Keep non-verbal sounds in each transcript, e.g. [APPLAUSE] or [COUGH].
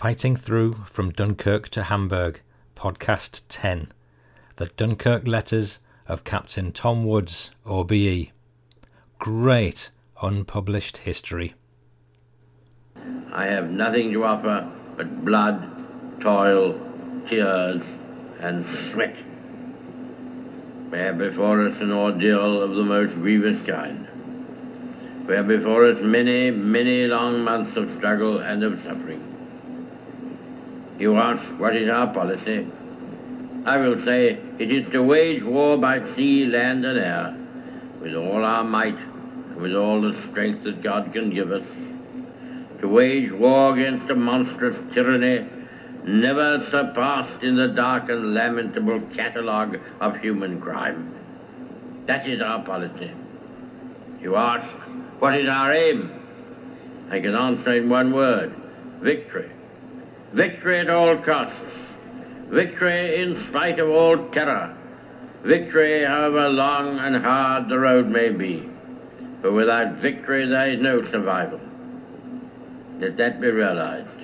Fighting Through from Dunkirk to Hamburg, Podcast 10 The Dunkirk Letters of Captain Tom Woods, OBE. Great unpublished history. I have nothing to offer but blood, toil, tears, and sweat. We have before us an ordeal of the most grievous kind. We have before us many, many long months of struggle and of suffering. You ask, what is our policy? I will say, it is to wage war by sea, land, and air, with all our might, and with all the strength that God can give us, to wage war against a monstrous tyranny never surpassed in the dark and lamentable catalogue of human crime. That is our policy. You ask, what is our aim? I can answer in one word victory. Victory at all costs. Victory in spite of all terror. Victory, however long and hard the road may be. For without victory, there is no survival. Let that be realized.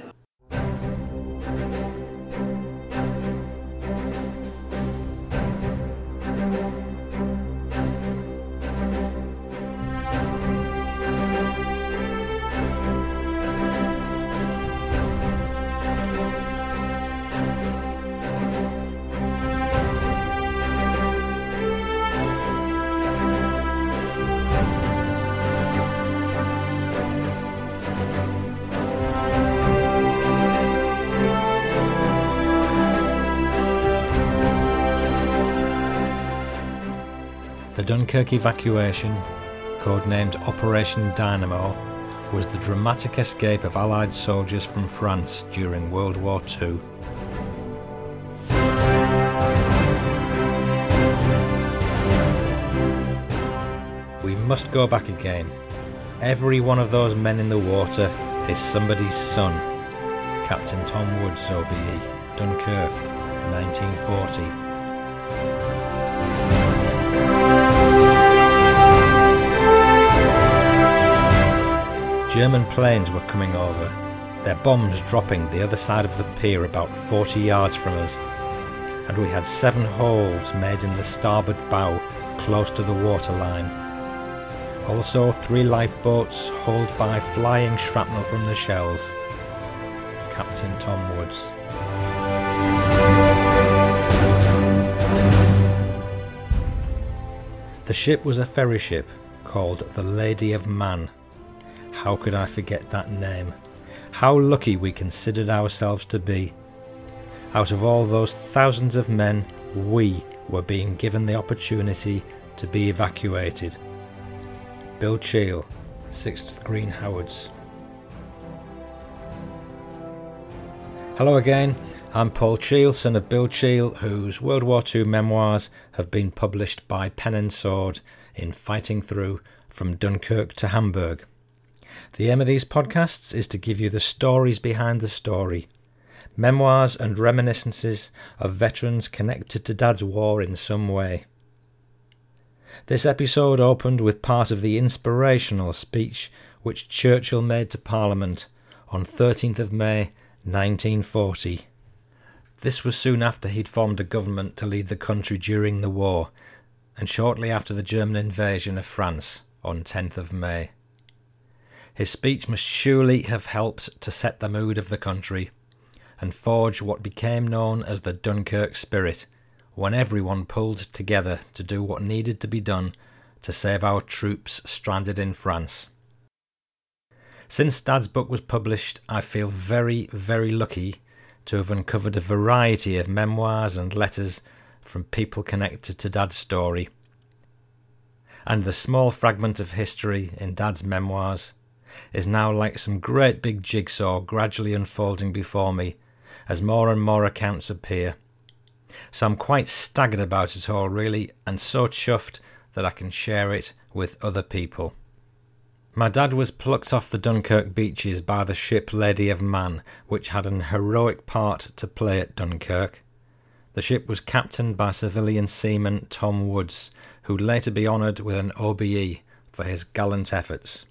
Dunkirk evacuation, codenamed Operation Dynamo, was the dramatic escape of Allied soldiers from France during World War II. We must go back again. Every one of those men in the water is somebody's son. Captain Tom Woods, OBE, Dunkirk, 1940. German planes were coming over, their bombs dropping the other side of the pier about 40 yards from us, and we had seven holes made in the starboard bow close to the waterline. Also, three lifeboats hauled by flying shrapnel from the shells. Captain Tom Woods. The ship was a ferry ship called the Lady of Man. How could I forget that name? How lucky we considered ourselves to be. Out of all those thousands of men, we were being given the opportunity to be evacuated. Bill Cheel, 6th Green Howards. Hello again, I'm Paul Cheel, son of Bill Cheel, whose World War II memoirs have been published by Pen and Sword in Fighting Through from Dunkirk to Hamburg. The aim of these podcasts is to give you the stories behind the story, memoirs and reminiscences of veterans connected to Dad's war in some way. This episode opened with part of the inspirational speech which Churchill made to Parliament on 13th of May 1940. This was soon after he'd formed a government to lead the country during the war, and shortly after the German invasion of France on 10th of May. His speech must surely have helped to set the mood of the country and forge what became known as the Dunkirk spirit, when everyone pulled together to do what needed to be done to save our troops stranded in France. Since Dad's book was published, I feel very, very lucky to have uncovered a variety of memoirs and letters from people connected to Dad's story. And the small fragment of history in Dad's memoirs is now like some great big jigsaw gradually unfolding before me as more and more accounts appear. So I'm quite staggered about it all, really, and so chuffed that I can share it with other people. My dad was plucked off the Dunkirk beaches by the ship Lady of Man, which had an heroic part to play at Dunkirk. The ship was captained by civilian seaman Tom Woods, who'd later be honoured with an OBE for his gallant efforts.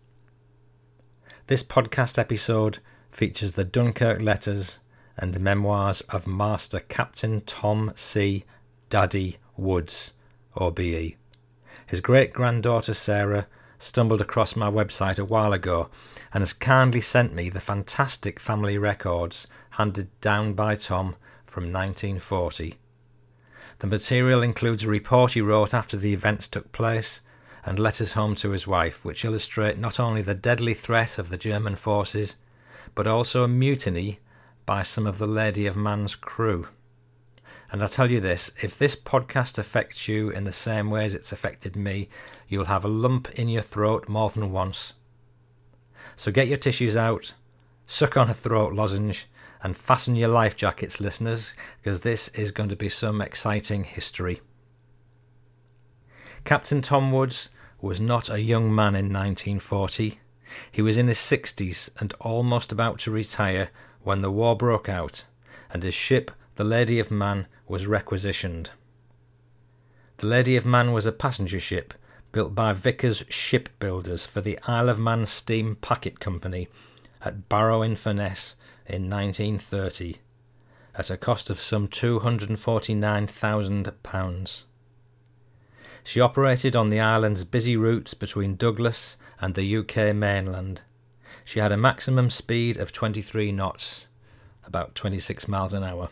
This podcast episode features the Dunkirk letters and memoirs of Master Captain Tom C. Daddy Woods, OBE. His great granddaughter Sarah stumbled across my website a while ago and has kindly sent me the fantastic family records handed down by Tom from 1940. The material includes a report he wrote after the events took place and letters home to his wife, which illustrate not only the deadly threat of the German forces, but also a mutiny by some of the Lady of Man's crew. And I tell you this if this podcast affects you in the same way as it's affected me, you'll have a lump in your throat more than once. So get your tissues out, suck on a throat lozenge, and fasten your life jackets, listeners, because this is going to be some exciting history. Captain Tom Woods was not a young man in 1940. He was in his 60s and almost about to retire when the war broke out, and his ship, the Lady of Man, was requisitioned. The Lady of Man was a passenger ship built by Vickers Shipbuilders for the Isle of Man Steam Packet Company at Barrow in Furness in 1930 at a cost of some £249,000. She operated on the island's busy routes between Douglas and the UK mainland. She had a maximum speed of 23 knots, about 26 miles an hour.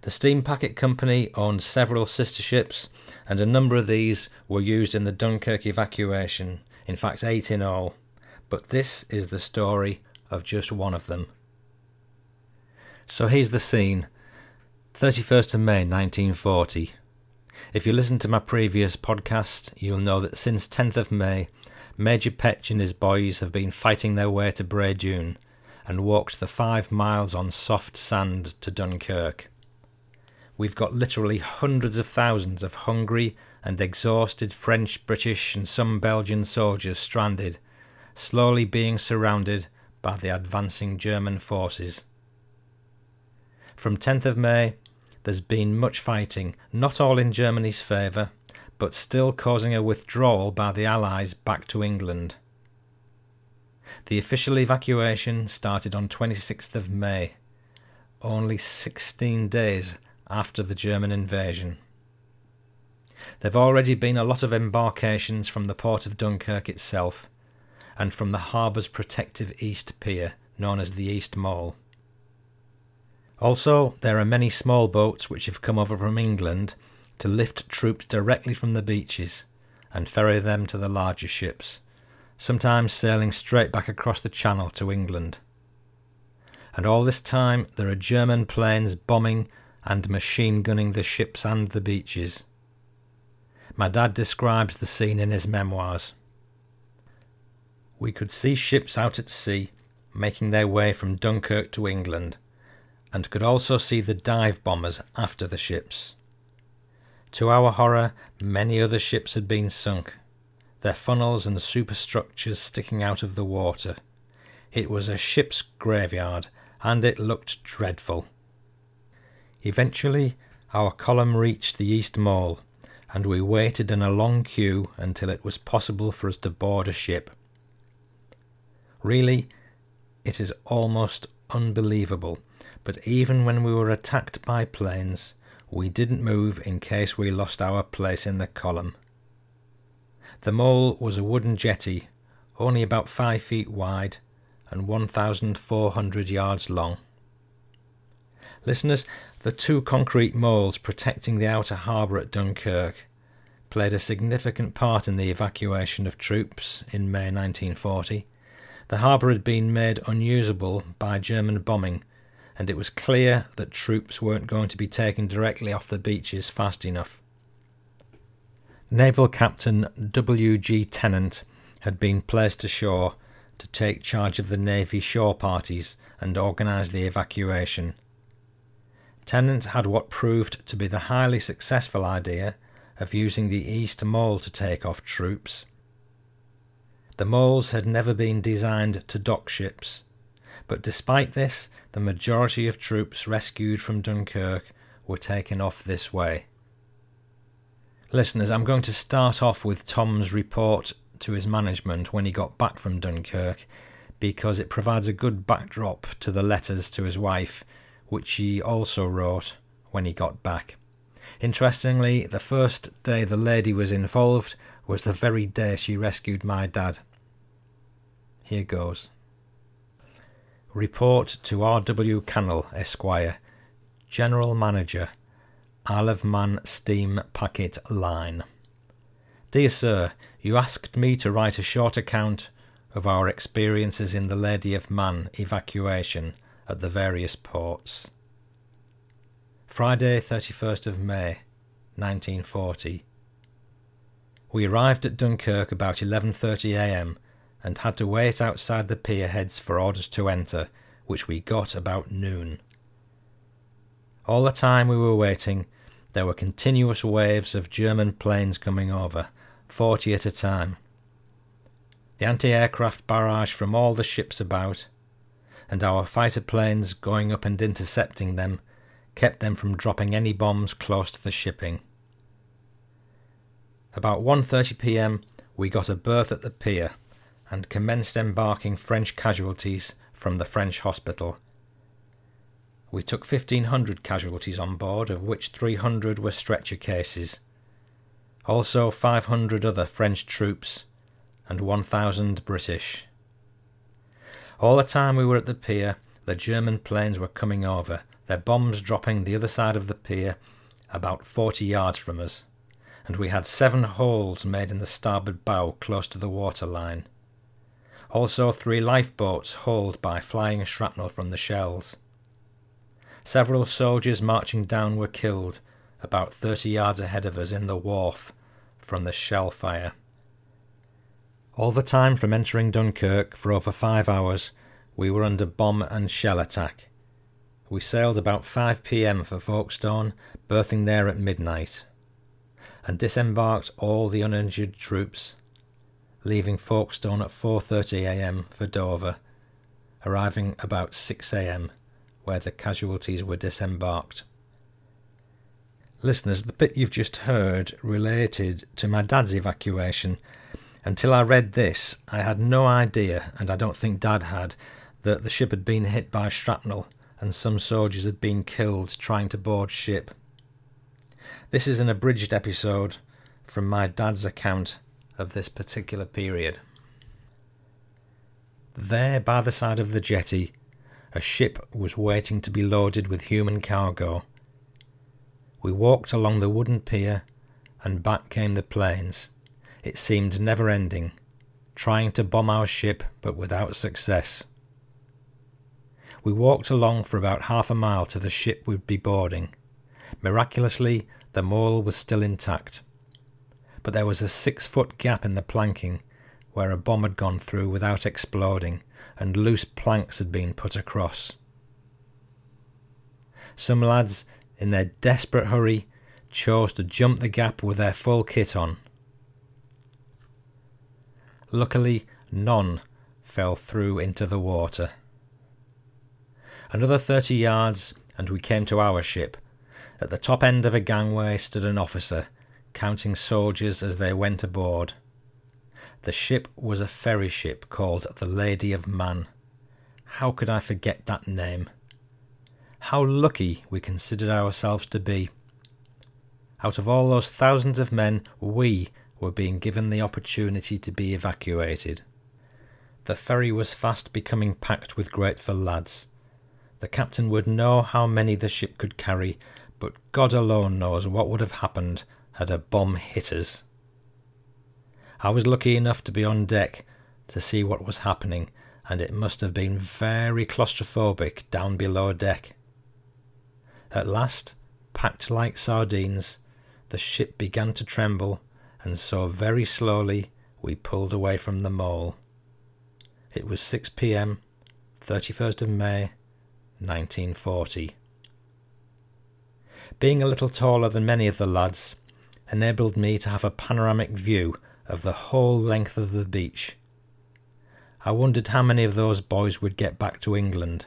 The Steam Packet Company owned several sister ships, and a number of these were used in the Dunkirk evacuation, in fact, eight in all. But this is the story of just one of them. So here's the scene 31st of May 1940. If you listen to my previous podcast, you'll know that since 10th of May, Major Petch and his boys have been fighting their way to Bray Dune and walked the five miles on soft sand to Dunkirk. We've got literally hundreds of thousands of hungry and exhausted French, British, and some Belgian soldiers stranded, slowly being surrounded by the advancing German forces. From 10th of May there's been much fighting, not all in Germany's favour, but still causing a withdrawal by the Allies back to England. The official evacuation started on 26th of May, only 16 days after the German invasion. There have already been a lot of embarkations from the port of Dunkirk itself and from the harbour's protective east pier, known as the East Mole. Also, there are many small boats which have come over from England to lift troops directly from the beaches and ferry them to the larger ships, sometimes sailing straight back across the Channel to England. And all this time there are German planes bombing and machine gunning the ships and the beaches. My dad describes the scene in his memoirs. We could see ships out at sea making their way from Dunkirk to England and could also see the dive bombers after the ships. To our horror, many other ships had been sunk, their funnels and superstructures sticking out of the water. It was a ship's graveyard, and it looked dreadful. Eventually, our column reached the East Mole, and we waited in a long queue until it was possible for us to board a ship. Really, it is almost unbelievable but even when we were attacked by planes, we didn't move in case we lost our place in the column. The mole was a wooden jetty, only about five feet wide and 1,400 yards long. Listeners, the two concrete moles protecting the outer harbour at Dunkirk played a significant part in the evacuation of troops in May 1940. The harbour had been made unusable by German bombing and it was clear that troops weren't going to be taken directly off the beaches fast enough. Naval Captain W. G. Tennant had been placed ashore to take charge of the Navy shore parties and organise the evacuation. Tennant had what proved to be the highly successful idea of using the East Mole to take off troops. The moles had never been designed to dock ships, but despite this, the majority of troops rescued from Dunkirk were taken off this way. Listeners, I'm going to start off with Tom's report to his management when he got back from Dunkirk, because it provides a good backdrop to the letters to his wife, which he also wrote when he got back. Interestingly, the first day the lady was involved was the very day she rescued my dad. Here goes. Report to R.W. Cannell, Esquire, General Manager, Isle of Man Steam Packet Line. Dear Sir, you asked me to write a short account of our experiences in the Lady of Man evacuation at the various ports. Friday, 31st of May, 1940. We arrived at Dunkirk about 11:30 a.m. and had to wait outside the pier heads for orders to enter, which we got about noon. All the time we were waiting, there were continuous waves of German planes coming over, 40 at a time. The anti aircraft barrage from all the ships about, and our fighter planes going up and intercepting them, kept them from dropping any bombs close to the shipping. About 1:30 p.m. we got a berth at the pier and commenced embarking French casualties from the French hospital. We took 1500 casualties on board, of which 300 were stretcher cases. Also 500 other French troops and 1000 British. All the time we were at the pier, the German planes were coming over, their bombs dropping the other side of the pier about 40 yards from us and we had seven holes made in the starboard bow close to the water line. Also, three lifeboats hauled by flying shrapnel from the shells. Several soldiers marching down were killed about 30 yards ahead of us in the wharf from the shell fire. All the time from entering Dunkirk for over five hours, we were under bomb and shell attack. We sailed about 5 pm for Folkestone, berthing there at midnight and disembarked all the uninjured troops, leaving Folkestone at 4:30 a.m. for Dover, arriving about 6 a.m. where the casualties were disembarked. Listeners, the bit you've just heard related to my dad's evacuation. Until I read this, I had no idea, and I don't think Dad had, that the ship had been hit by shrapnel and some soldiers had been killed trying to board ship. This is an abridged episode from my dad's account of this particular period. There, by the side of the jetty, a ship was waiting to be loaded with human cargo. We walked along the wooden pier, and back came the planes. It seemed never ending, trying to bomb our ship, but without success. We walked along for about half a mile to the ship we'd be boarding. Miraculously, the mole was still intact, but there was a six foot gap in the planking where a bomb had gone through without exploding, and loose planks had been put across. Some lads, in their desperate hurry, chose to jump the gap with their full kit on. Luckily, none fell through into the water. Another thirty yards, and we came to our ship, at the top end of a gangway stood an officer, counting soldiers as they went aboard. The ship was a ferry ship called the Lady of Man. How could I forget that name? How lucky we considered ourselves to be. Out of all those thousands of men, we were being given the opportunity to be evacuated. The ferry was fast becoming packed with grateful lads. The captain would know how many the ship could carry, but God alone knows what would have happened had a bomb hit us. I was lucky enough to be on deck to see what was happening, and it must have been very claustrophobic down below deck. At last, packed like sardines, the ship began to tremble, and so very slowly we pulled away from the mole. It was 6 p.m., 31st of May, 1940 being a little taller than many of the lads, enabled me to have a panoramic view of the whole length of the beach. I wondered how many of those boys would get back to England,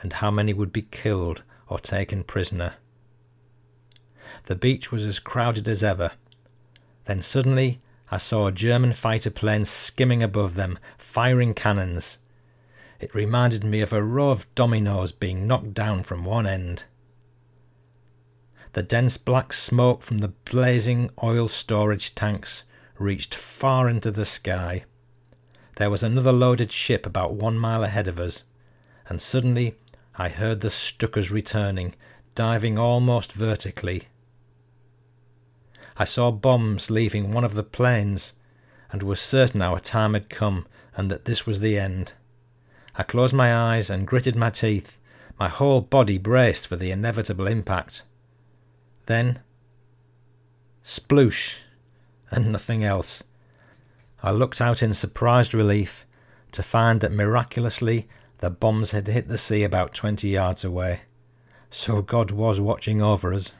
and how many would be killed or taken prisoner. The beach was as crowded as ever. Then suddenly I saw a German fighter plane skimming above them, firing cannons. It reminded me of a row of dominoes being knocked down from one end. The dense black smoke from the blazing oil storage tanks reached far into the sky. There was another loaded ship about one mile ahead of us, and suddenly I heard the Stukas returning, diving almost vertically. I saw bombs leaving one of the planes, and was certain our time had come and that this was the end. I closed my eyes and gritted my teeth, my whole body braced for the inevitable impact. Then, sploosh, and nothing else. I looked out in surprised relief to find that miraculously the bombs had hit the sea about twenty yards away. So God was watching over us.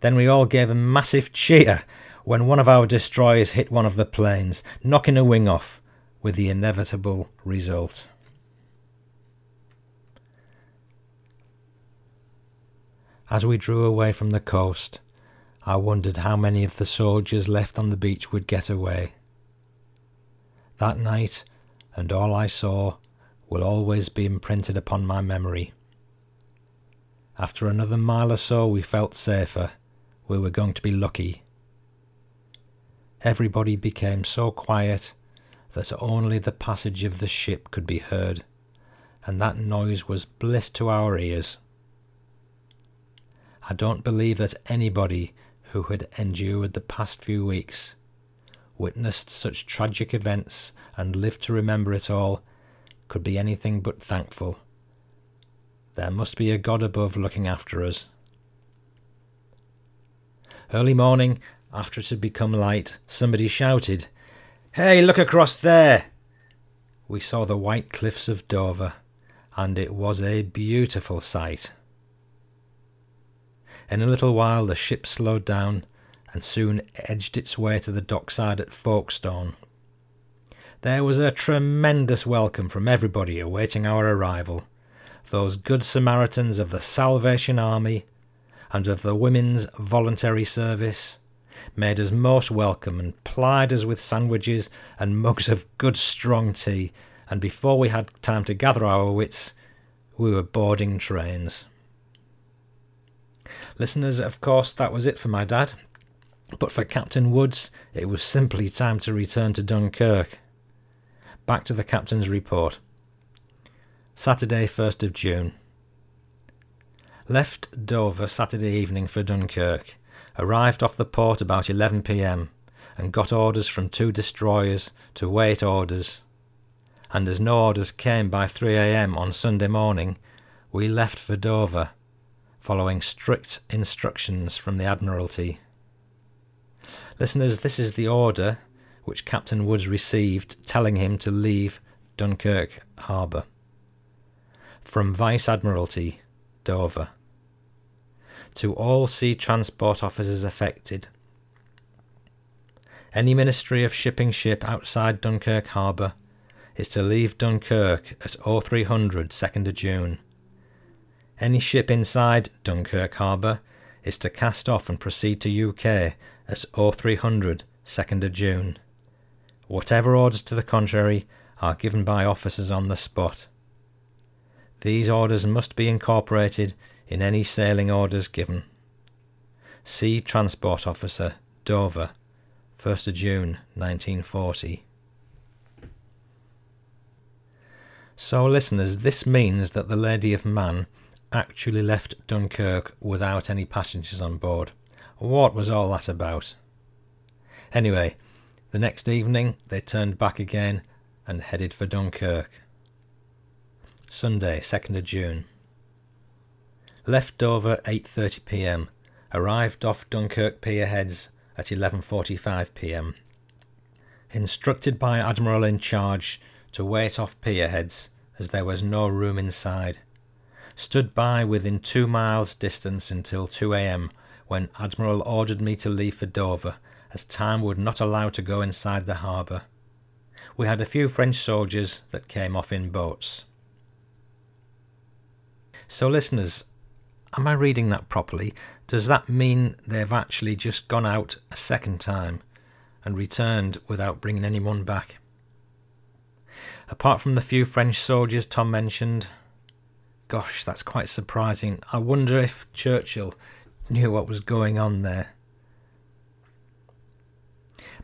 Then we all gave a massive cheer when one of our destroyers hit one of the planes, knocking a wing off, with the inevitable result. As we drew away from the coast, I wondered how many of the soldiers left on the beach would get away. That night, and all I saw, will always be imprinted upon my memory. After another mile or so, we felt safer. We were going to be lucky. Everybody became so quiet that only the passage of the ship could be heard, and that noise was bliss to our ears. I don't believe that anybody who had endured the past few weeks, witnessed such tragic events, and lived to remember it all, could be anything but thankful. There must be a God above looking after us. Early morning, after it had become light, somebody shouted, Hey, look across there! We saw the white cliffs of Dover, and it was a beautiful sight. In a little while the ship slowed down and soon edged its way to the dockside at Folkestone. There was a tremendous welcome from everybody awaiting our arrival. Those good Samaritans of the Salvation Army and of the Women's Voluntary Service, made us most welcome and plied us with sandwiches and mugs of good strong tea, and before we had time to gather our wits, we were boarding trains. Listeners, of course, that was it for my dad. But for Captain Woods, it was simply time to return to Dunkirk. Back to the captain's report. Saturday, 1st of June. Left Dover Saturday evening for Dunkirk arrived off the port about 11 pm and got orders from two destroyers to wait orders. And as no orders came by 3 am on Sunday morning, we left for Dover, following strict instructions from the Admiralty. Listeners, this is the order which Captain Woods received telling him to leave Dunkirk harbour. From Vice Admiralty, Dover to all sea transport officers affected. Any Ministry of Shipping ship outside Dunkirk Harbour is to leave Dunkirk at 0300 2nd of June. Any ship inside Dunkirk Harbour is to cast off and proceed to UK at 0300 2nd of June. Whatever orders to the contrary are given by officers on the spot. These orders must be incorporated in any sailing orders given. Sea Transport Officer, Dover, 1st of June 1940. So, listeners, this means that the Lady of Man actually left Dunkirk without any passengers on board. What was all that about? Anyway, the next evening they turned back again and headed for Dunkirk. Sunday, 2nd of June. Left Dover 8:30 p.m. Arrived off Dunkirk pier heads at 11:45 p.m. Instructed by Admiral in charge to wait off pier heads as there was no room inside. Stood by within 2 miles distance until 2 a.m. when Admiral ordered me to leave for Dover as time would not allow to go inside the harbour. We had a few French soldiers that came off in boats. So, listeners, Am I reading that properly? Does that mean they've actually just gone out a second time and returned without bringing anyone back? Apart from the few French soldiers Tom mentioned, gosh, that's quite surprising. I wonder if Churchill knew what was going on there.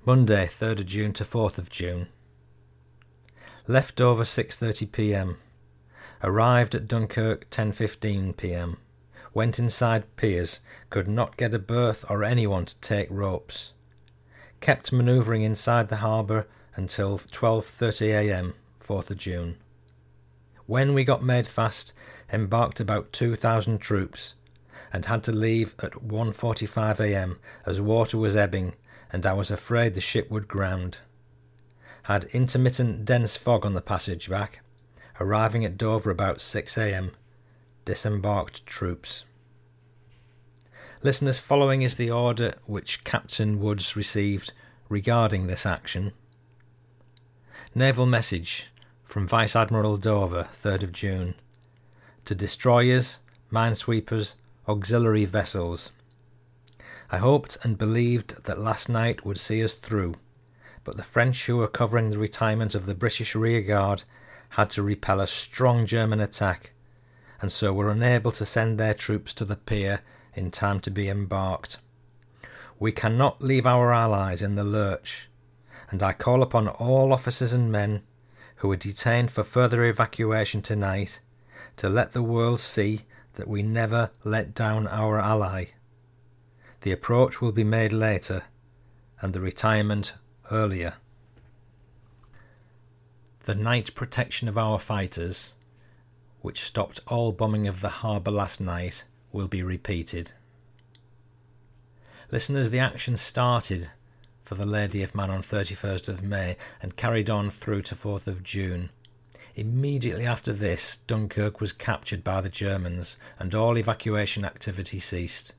Monday, 3rd of June to 4th of June. Left Dover 6:30 p.m. Arrived at Dunkirk 10:15 p.m. Went inside piers, could not get a berth or anyone to take ropes. Kept manoeuvring inside the harbour until 12:30 a.m. 4th of June. When we got made fast, embarked about 2,000 troops, and had to leave at 1.45 a.m. as water was ebbing and I was afraid the ship would ground. Had intermittent dense fog on the passage back, arriving at Dover about 6 a.m. Disembarked troops. Listeners, following is the order which Captain Woods received regarding this action. Naval message from Vice Admiral Dover, 3rd of June, to destroyers, minesweepers, auxiliary vessels. I hoped and believed that last night would see us through, but the French who were covering the retirement of the British rearguard had to repel a strong German attack, and so were unable to send their troops to the pier in time to be embarked. We cannot leave our allies in the lurch, and I call upon all officers and men who are detained for further evacuation tonight to let the world see that we never let down our ally. The approach will be made later, and the retirement earlier. The night protection of our fighters, which stopped all bombing of the harbour last night, will be repeated. Listeners, the action started for the Lady of Man on 31st of May and carried on through to 4th of June. Immediately after this, Dunkirk was captured by the Germans and all evacuation activity ceased.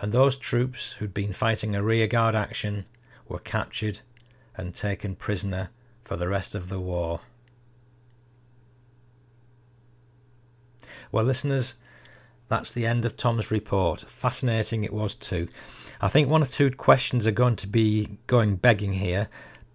And those troops who'd been fighting a rearguard action were captured and taken prisoner for the rest of the war. Well, listeners, that's the end of Tom's report. Fascinating it was too. I think one or two questions are going to be going begging here,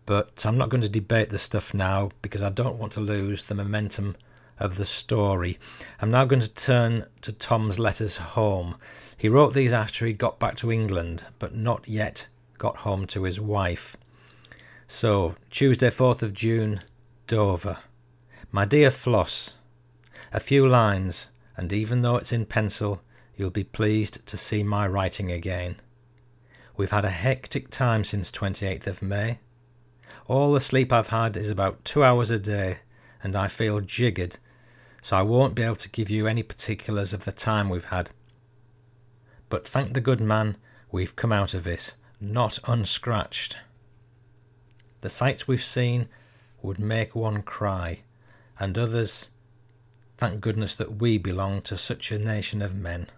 but I'm not going to debate the stuff now because I don't want to lose the momentum of the story. I'm now going to turn to Tom's letters home. He wrote these after he got back to England, but not yet got home to his wife. So, Tuesday, 4th of June, Dover. My dear Floss, a few lines, and even though it's in pencil, you'll be pleased to see my writing again. We've had a hectic time since 28th of May. All the sleep I've had is about two hours a day, and I feel jiggered, so I won't be able to give you any particulars of the time we've had. But thank the good man, we've come out of it, not unscratched. The sights we've seen would make one cry, and others, thank goodness that we belong to such a nation of men.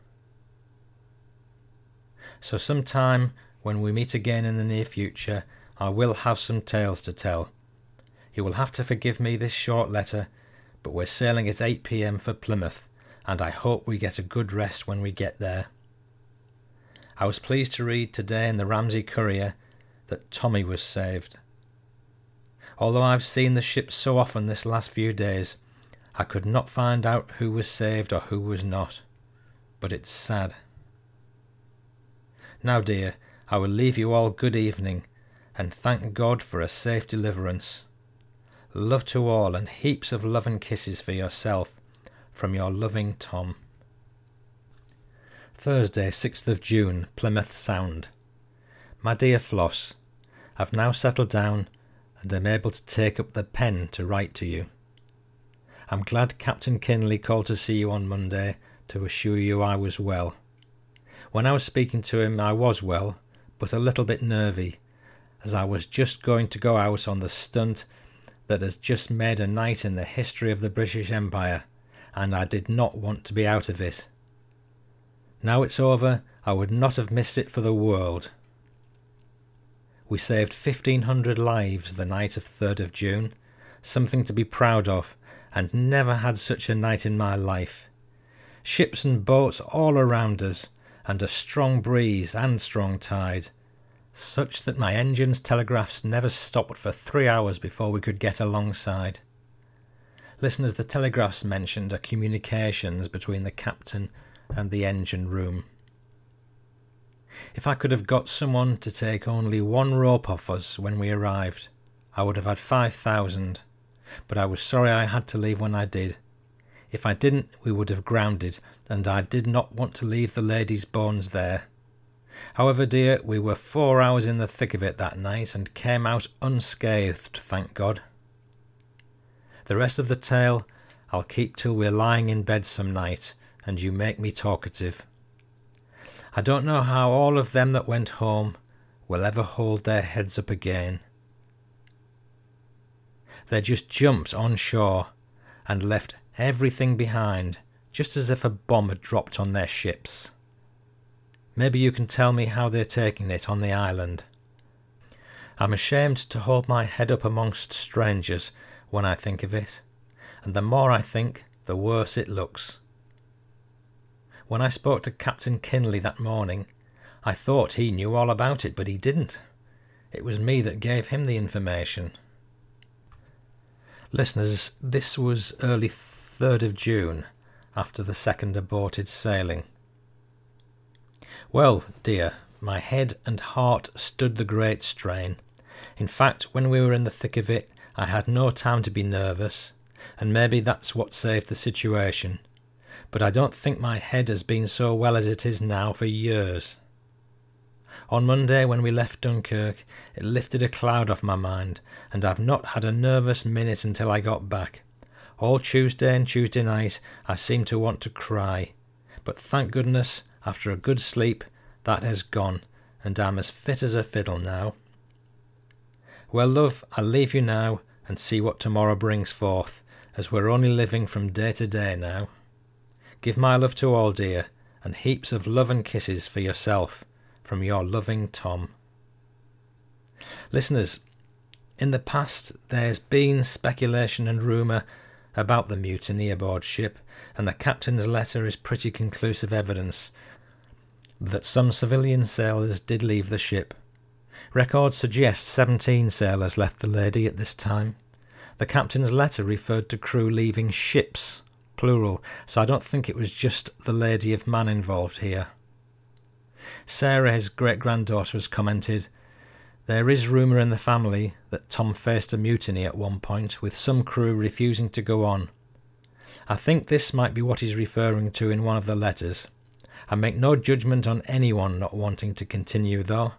So, sometime when we meet again in the near future, I will have some tales to tell. You will have to forgive me this short letter, but we're sailing at 8 pm for Plymouth, and I hope we get a good rest when we get there. I was pleased to read today in the Ramsey Courier that Tommy was saved. Although I've seen the ship so often this last few days, I could not find out who was saved or who was not. But it's sad. Now, dear, I will leave you all good evening and thank God for a safe deliverance. Love to all, and heaps of love and kisses for yourself from your loving Tom. Thursday, 6th of June, Plymouth Sound. My dear Floss, I've now settled down and am able to take up the pen to write to you. I'm glad Captain Kinley called to see you on Monday to assure you I was well. When I was speaking to him, I was well, but a little bit nervy as I was just going to go out on the stunt that has just made a night in the history of the British Empire, and I did not want to be out of it. Now it's over, I would not have missed it for the world. We saved 1,500 lives the night of 3rd of June, something to be proud of, and never had such a night in my life. Ships and boats all around us, and a strong breeze and strong tide, such that my engine's telegraphs never stopped for three hours before we could get alongside. Listeners, the telegraphs mentioned are communications between the captain and the engine room. If I could have got someone to take only one rope off us when we arrived, I would have had five thousand, but I was sorry I had to leave when I did. If I didn't, we would have grounded, and I did not want to leave the lady's bones there. However, dear, we were four hours in the thick of it that night and came out unscathed, thank God. The rest of the tale I'll keep till we're lying in bed some night and you make me talkative. I don't know how all of them that went home will ever hold their heads up again. They just jumped on shore and left everything behind, just as if a bomb had dropped on their ships. Maybe you can tell me how they're taking it on the island. I'm ashamed to hold my head up amongst strangers when I think of it, and the more I think, the worse it looks. When I spoke to Captain Kinley that morning, I thought he knew all about it, but he didn't. It was me that gave him the information. Listeners, this was early 3rd of June, after the second aborted sailing. Well, dear, my head and heart stood the great strain. In fact, when we were in the thick of it, I had no time to be nervous, and maybe that's what saved the situation but I don't think my head has been so well as it is now for years. On Monday, when we left Dunkirk, it lifted a cloud off my mind, and I've not had a nervous minute until I got back. All Tuesday and Tuesday night I seemed to want to cry, but thank goodness, after a good sleep, that has gone, and I'm as fit as a fiddle now. Well, love, I'll leave you now and see what tomorrow brings forth, as we're only living from day to day now. Give my love to all, dear, and heaps of love and kisses for yourself from your loving Tom. Listeners, in the past there's been speculation and rumour about the mutiny aboard ship, and the captain's letter is pretty conclusive evidence that some civilian sailors did leave the ship. Records suggest 17 sailors left the Lady at this time. The captain's letter referred to crew leaving ships plural, so I don't think it was just the Lady of Man involved here. Sarah, his great granddaughter, has commented There is rumour in the family that Tom faced a mutiny at one point, with some crew refusing to go on. I think this might be what he's referring to in one of the letters. I make no judgment on anyone not wanting to continue, though.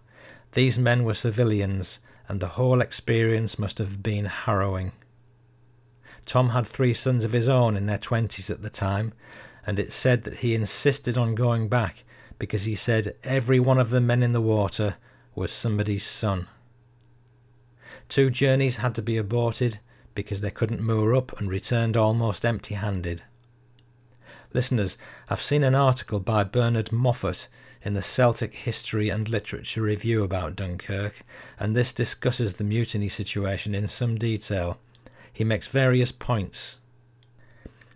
These men were civilians, and the whole experience must have been harrowing. Tom had three sons of his own in their twenties at the time, and it's said that he insisted on going back because he said every one of the men in the water was somebody's son. Two journeys had to be aborted because they couldn't moor up and returned almost empty handed. Listeners, I've seen an article by Bernard Moffat in the Celtic History and Literature Review about Dunkirk, and this discusses the mutiny situation in some detail he makes various points.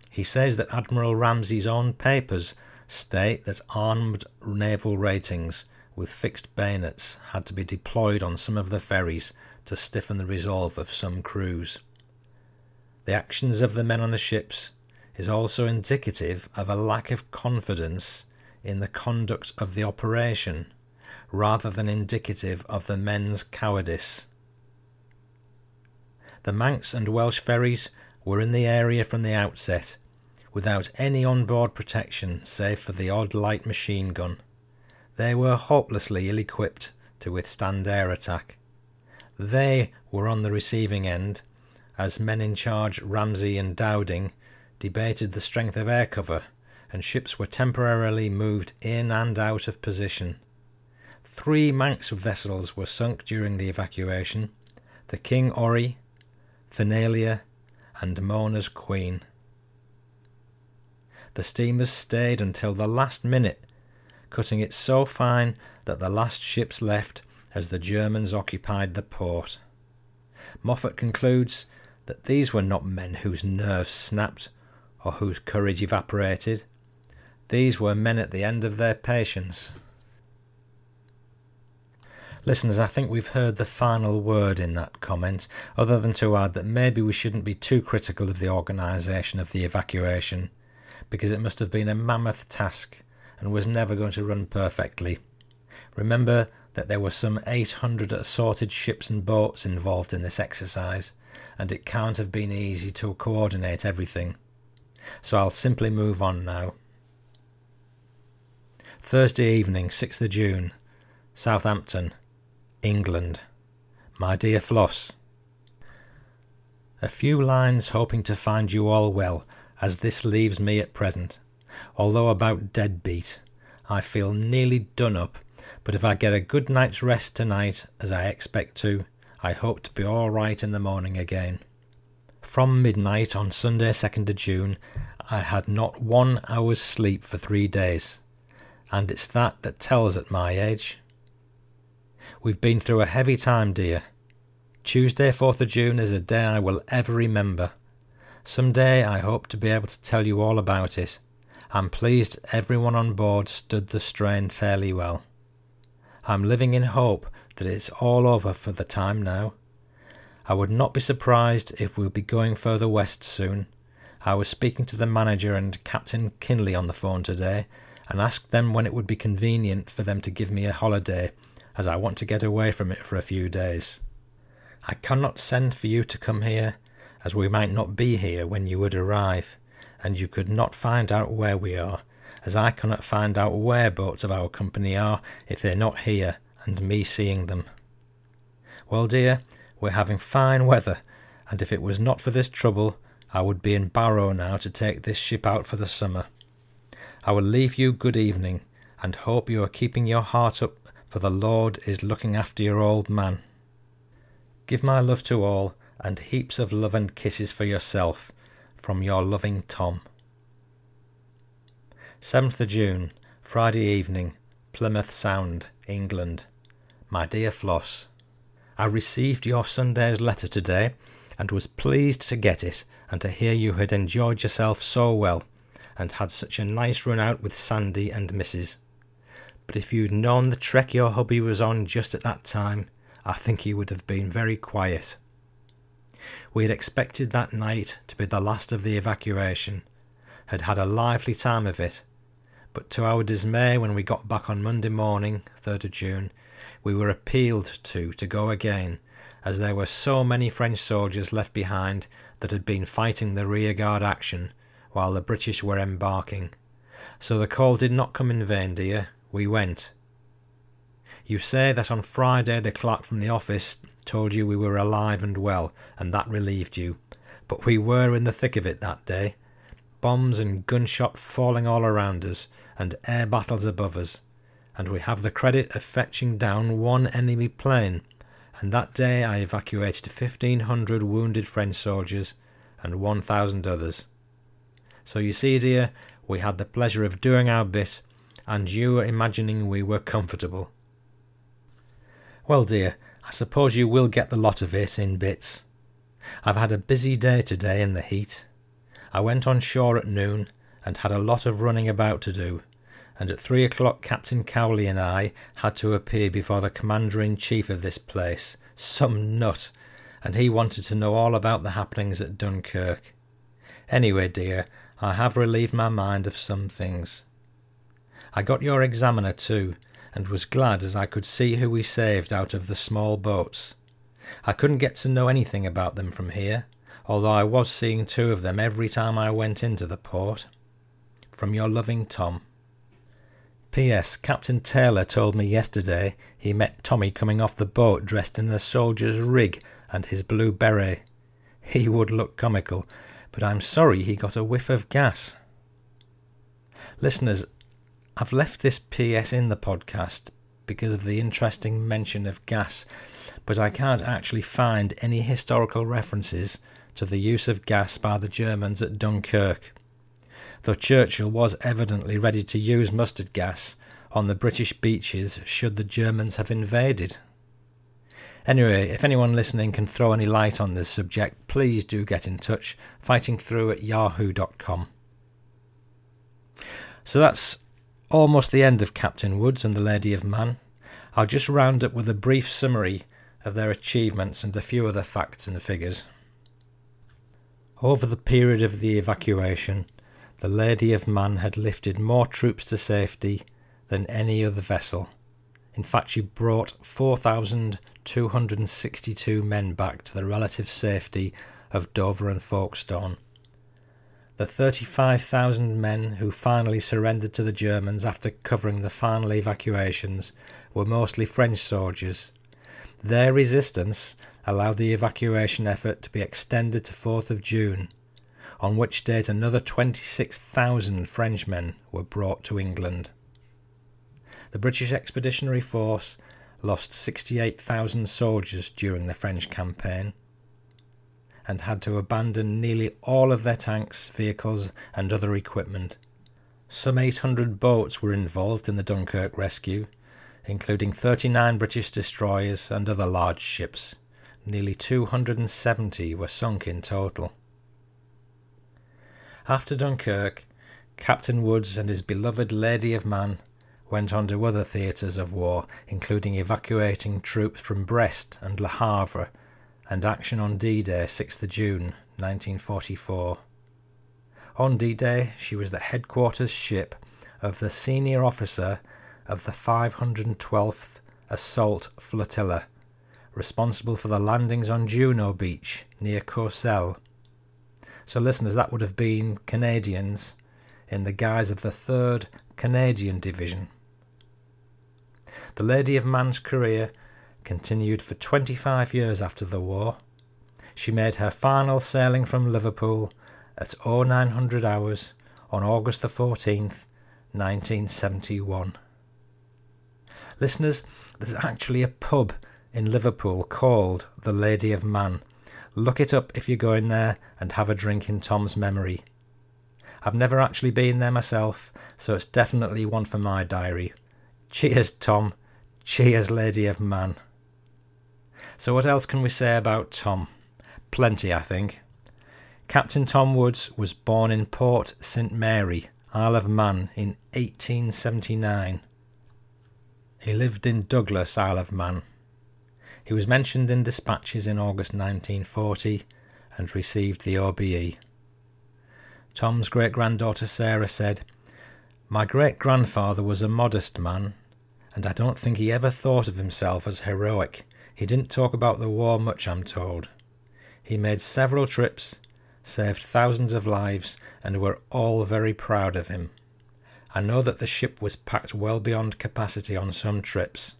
He says that Admiral Ramsay's own papers state that armed naval ratings with fixed bayonets had to be deployed on some of the ferries to stiffen the resolve of some crews. The actions of the men on the ships is also indicative of a lack of confidence in the conduct of the operation, rather than indicative of the men's cowardice. The Manx and Welsh ferries were in the area from the outset, without any on-board protection save for the odd light machine gun. They were hopelessly ill equipped to withstand air attack. They were on the receiving end, as men in charge Ramsay and Dowding debated the strength of air cover, and ships were temporarily moved in and out of position. Three Manx vessels were sunk during the evacuation the King Orry, Fenella, and Mona's Queen. The steamers stayed until the last minute, cutting it so fine that the last ships left as the Germans occupied the port. Moffat concludes that these were not men whose nerves snapped or whose courage evaporated. These were men at the end of their patience. Listeners, I think we've heard the final word in that comment, other than to add that maybe we shouldn't be too critical of the organisation of the evacuation, because it must have been a mammoth task and was never going to run perfectly. Remember that there were some 800 assorted ships and boats involved in this exercise, and it can't have been easy to coordinate everything. So I'll simply move on now. Thursday evening, 6th of June, Southampton, England. My dear Floss, A few lines hoping to find you all well, as this leaves me at present. Although about dead beat, I feel nearly done up, but if I get a good night's rest tonight, as I expect to, I hope to be all right in the morning again. From midnight on Sunday, 2nd of June, I had not one hour's sleep for three days, and it's that that tells at my age. We've been through a heavy time, dear. Tuesday, 4th of June, is a day I will ever remember. Some day I hope to be able to tell you all about it. I'm pleased everyone on board stood the strain fairly well. I'm living in hope that it's all over for the time now. I would not be surprised if we'll be going further west soon. I was speaking to the manager and Captain Kinley on the phone today, and asked them when it would be convenient for them to give me a holiday as I want to get away from it for a few days. I cannot send for you to come here, as we might not be here when you would arrive, and you could not find out where we are, as I cannot find out where boats of our company are if they're not here, and me seeing them. Well, dear, we're having fine weather, and if it was not for this trouble, I would be in Barrow now to take this ship out for the summer. I will leave you good evening, and hope you are keeping your heart up for the Lord is looking after your old man. Give my love to all, and heaps of love and kisses for yourself, from your loving Tom. 7th of June, Friday evening, Plymouth Sound, England. My dear Floss, I received your Sunday's letter today, and was pleased to get it, and to hear you had enjoyed yourself so well, and had such a nice run out with Sandy and Mrs but if you'd known the trek your hubby was on just at that time, I think he would have been very quiet. We had expected that night to be the last of the evacuation, had had a lively time of it, but to our dismay when we got back on Monday morning, 3rd of June, we were appealed to to go again, as there were so many French soldiers left behind that had been fighting the rearguard action while the British were embarking. So the call did not come in vain, dear, we went. You say that on Friday the clerk from the office told you we were alive and well, and that relieved you. But we were in the thick of it that day. Bombs and gunshot falling all around us, and air battles above us, and we have the credit of fetching down one enemy plane, and that day I evacuated fifteen hundred wounded French soldiers and one thousand others. So you see, dear, we had the pleasure of doing our bit, and you were imagining we were comfortable. Well, dear, I suppose you will get the lot of it in bits. I've had a busy day today in the heat. I went on shore at noon and had a lot of running about to do, and at three o'clock Captain Cowley and I had to appear before the commander in chief of this place, some nut, and he wanted to know all about the happenings at Dunkirk. Anyway, dear, I have relieved my mind of some things. I got your examiner too, and was glad as I could see who we saved out of the small boats. I couldn't get to know anything about them from here, although I was seeing two of them every time I went into the port. From your loving Tom. P.S. Captain Taylor told me yesterday he met Tommy coming off the boat dressed in a soldier's rig and his blue beret. He would look comical, but I'm sorry he got a whiff of gas. Listeners, I've left this PS in the podcast because of the interesting mention of gas, but I can't actually find any historical references to the use of gas by the Germans at Dunkirk, though Churchill was evidently ready to use mustard gas on the British beaches should the Germans have invaded. Anyway, if anyone listening can throw any light on this subject, please do get in touch, fightingthrough at yahoo.com. So that's almost the end of Captain Woods and the Lady of Man. I'll just round up with a brief summary of their achievements and a few other facts and figures. Over the period of the evacuation, the Lady of Man had lifted more troops to safety than any other vessel. In fact, she brought 4,262 men back to the relative safety of Dover and Folkestone. The 35,000 men who finally surrendered to the Germans after covering the final evacuations were mostly French soldiers. Their resistance allowed the evacuation effort to be extended to 4th of June, on which date another 26,000 Frenchmen were brought to England. The British Expeditionary Force lost 68,000 soldiers during the French campaign and had to abandon nearly all of their tanks, vehicles, and other equipment. Some 800 boats were involved in the Dunkirk rescue, including 39 British destroyers and other large ships. Nearly 270 were sunk in total. After Dunkirk, Captain Woods and his beloved Lady of Man went on to other theatres of war, including evacuating troops from Brest and Le Havre and action on D Day, 6th June 1944. On D Day, she was the headquarters ship of the senior officer of the 512th Assault Flotilla, responsible for the landings on Juno Beach near Courseulles. So, listeners, that would have been Canadians in the guise of the 3rd Canadian Division. The Lady of Man's career continued for 25 years after the war. She made her final sailing from Liverpool at 0900 hours on August the 14th, 1971. Listeners, there's actually a pub in Liverpool called the Lady of Man. Look it up if you're going there and have a drink in Tom's memory. I've never actually been there myself, so it's definitely one for my diary. Cheers, Tom. Cheers, Lady of Man. So, what else can we say about Tom? Plenty, I think. Captain Tom Woods was born in Port St. Mary, Isle of Man, in 1879. He lived in Douglas, Isle of Man. He was mentioned in dispatches in August 1940 and received the OBE. Tom's great granddaughter Sarah said, My great grandfather was a modest man, and I don't think he ever thought of himself as heroic. He didn't talk about the war much, I'm told. He made several trips, saved thousands of lives, and we're all very proud of him. I know that the ship was packed well beyond capacity on some trips.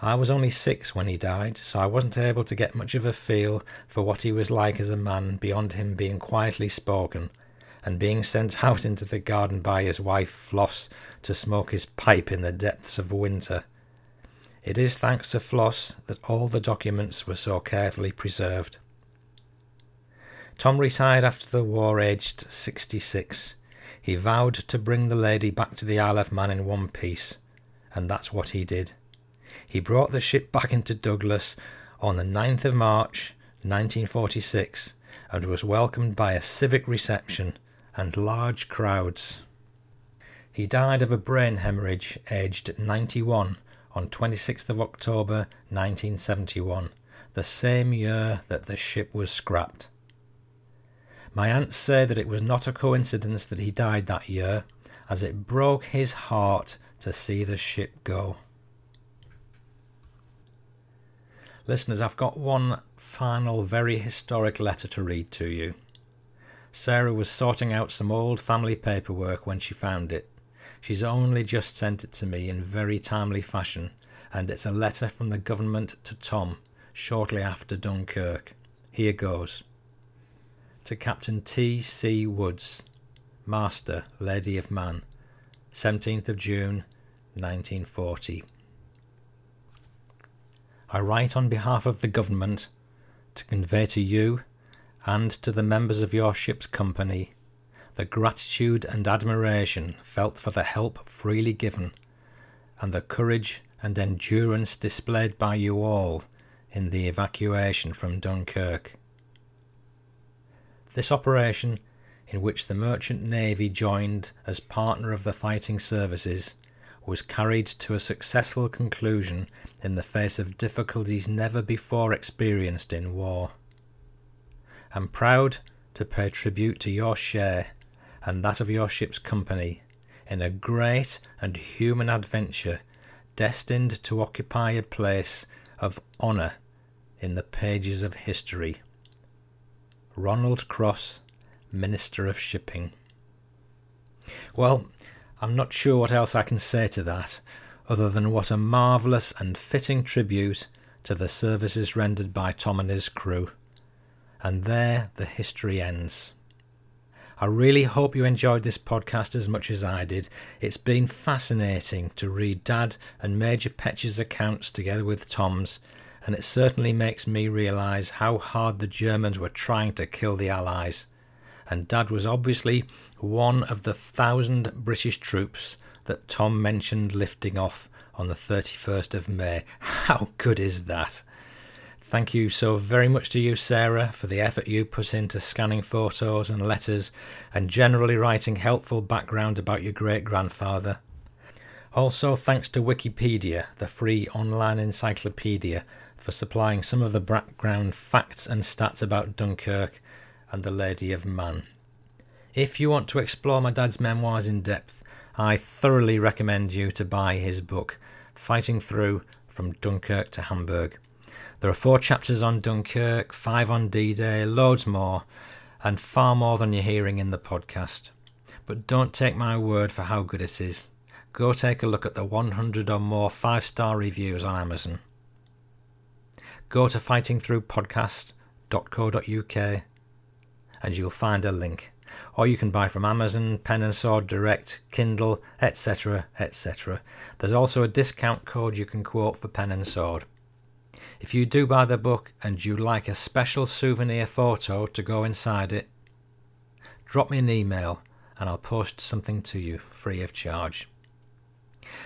I was only six when he died, so I wasn't able to get much of a feel for what he was like as a man beyond him being quietly spoken and being sent [LAUGHS] out into the garden by his wife Floss to smoke his pipe in the depths of winter. It is thanks to Floss that all the documents were so carefully preserved. Tom retired after the war aged 66. He vowed to bring the lady back to the Isle of Man in one piece, and that's what he did. He brought the ship back into Douglas on the 9th of March 1946 and was welcomed by a civic reception and large crowds. He died of a brain hemorrhage aged 91 on 26th of October 1971, the same year that the ship was scrapped. My aunts say that it was not a coincidence that he died that year, as it broke his heart to see the ship go. Listeners, I've got one final very historic letter to read to you. Sarah was sorting out some old family paperwork when she found it. She's only just sent it to me in very timely fashion, and it's a letter from the government to Tom shortly after Dunkirk. Here goes. To Captain T. C. Woods, Master, Lady of Man, 17th of June, 1940. I write on behalf of the government to convey to you and to the members of your ship's company the gratitude and admiration felt for the help freely given, and the courage and endurance displayed by you all in the evacuation from Dunkirk. This operation, in which the Merchant Navy joined as partner of the fighting services, was carried to a successful conclusion in the face of difficulties never before experienced in war. I'm proud to pay tribute to your share and that of your ship's company in a great and human adventure destined to occupy a place of honour in the pages of history. Ronald Cross, Minister of Shipping. Well, I'm not sure what else I can say to that, other than what a marvellous and fitting tribute to the services rendered by Tom and his crew. And there the history ends. I really hope you enjoyed this podcast as much as I did. It's been fascinating to read Dad and Major Petch's accounts together with Tom's, and it certainly makes me realise how hard the Germans were trying to kill the Allies. And Dad was obviously one of the thousand British troops that Tom mentioned lifting off on the 31st of May. [LAUGHS] How good is that? Thank you so very much to you, Sarah, for the effort you put into scanning photos and letters and generally writing helpful background about your great grandfather. Also, thanks to Wikipedia, the free online encyclopedia, for supplying some of the background facts and stats about Dunkirk and the Lady of Man. If you want to explore my dad's memoirs in depth, I thoroughly recommend you to buy his book, Fighting Through from Dunkirk to Hamburg. There are four chapters on Dunkirk, five on D Day, loads more, and far more than you're hearing in the podcast. But don't take my word for how good it is. Go take a look at the 100 or more five star reviews on Amazon. Go to fightingthroughpodcast.co.uk and you'll find a link. Or you can buy from Amazon, Pen and Sword Direct, Kindle, etc. etc. There's also a discount code you can quote for Pen and Sword. If you do buy the book and you'd like a special souvenir photo to go inside it, drop me an email and I'll post something to you free of charge.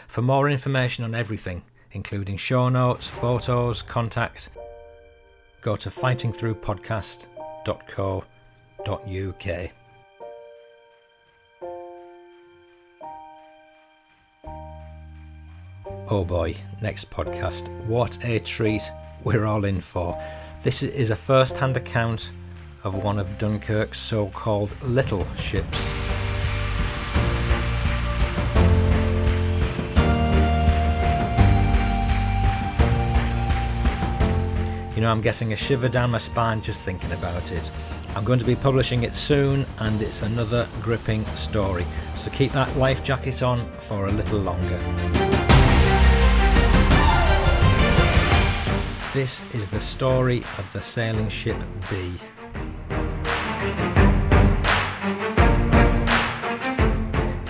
For more information on everything, including show notes, photos, contacts, go to fightingthroughpodcast.co.uk. Oh boy, next podcast. What a treat we're all in for. This is a first hand account of one of Dunkirk's so called little ships. You know, I'm getting a shiver down my spine just thinking about it. I'm going to be publishing it soon, and it's another gripping story. So keep that life jacket on for a little longer. This is the story of the sailing ship B.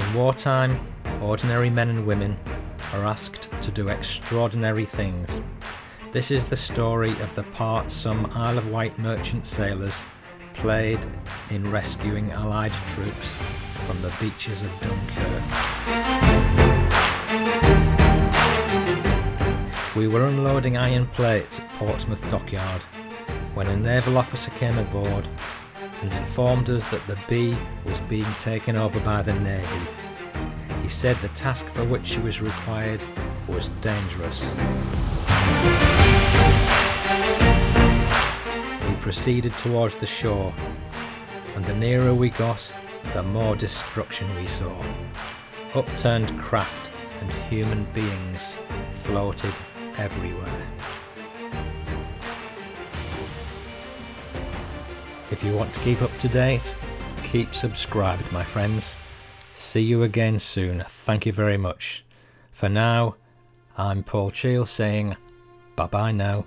In wartime, ordinary men and women are asked to do extraordinary things. This is the story of the part some Isle of Wight merchant sailors played in rescuing Allied troops from the beaches of Dunkirk. We were unloading iron plates at Portsmouth Dockyard when a naval officer came aboard and informed us that the B was being taken over by the Navy. He said the task for which she was required was dangerous. We proceeded towards the shore, and the nearer we got, the more destruction we saw. Upturned craft and human beings floated everywhere. If you want to keep up to date, keep subscribed, my friends. See you again soon. Thank you very much. For now, I'm Paul Cheall saying bye bye now.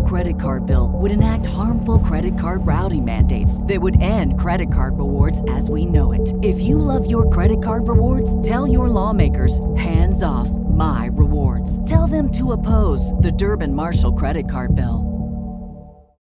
Credit card bill would enact harmful credit card routing mandates that would end credit card rewards as we know it. If you love your credit card rewards, tell your lawmakers hands off my rewards. Tell them to oppose the Durbin Marshall credit card bill.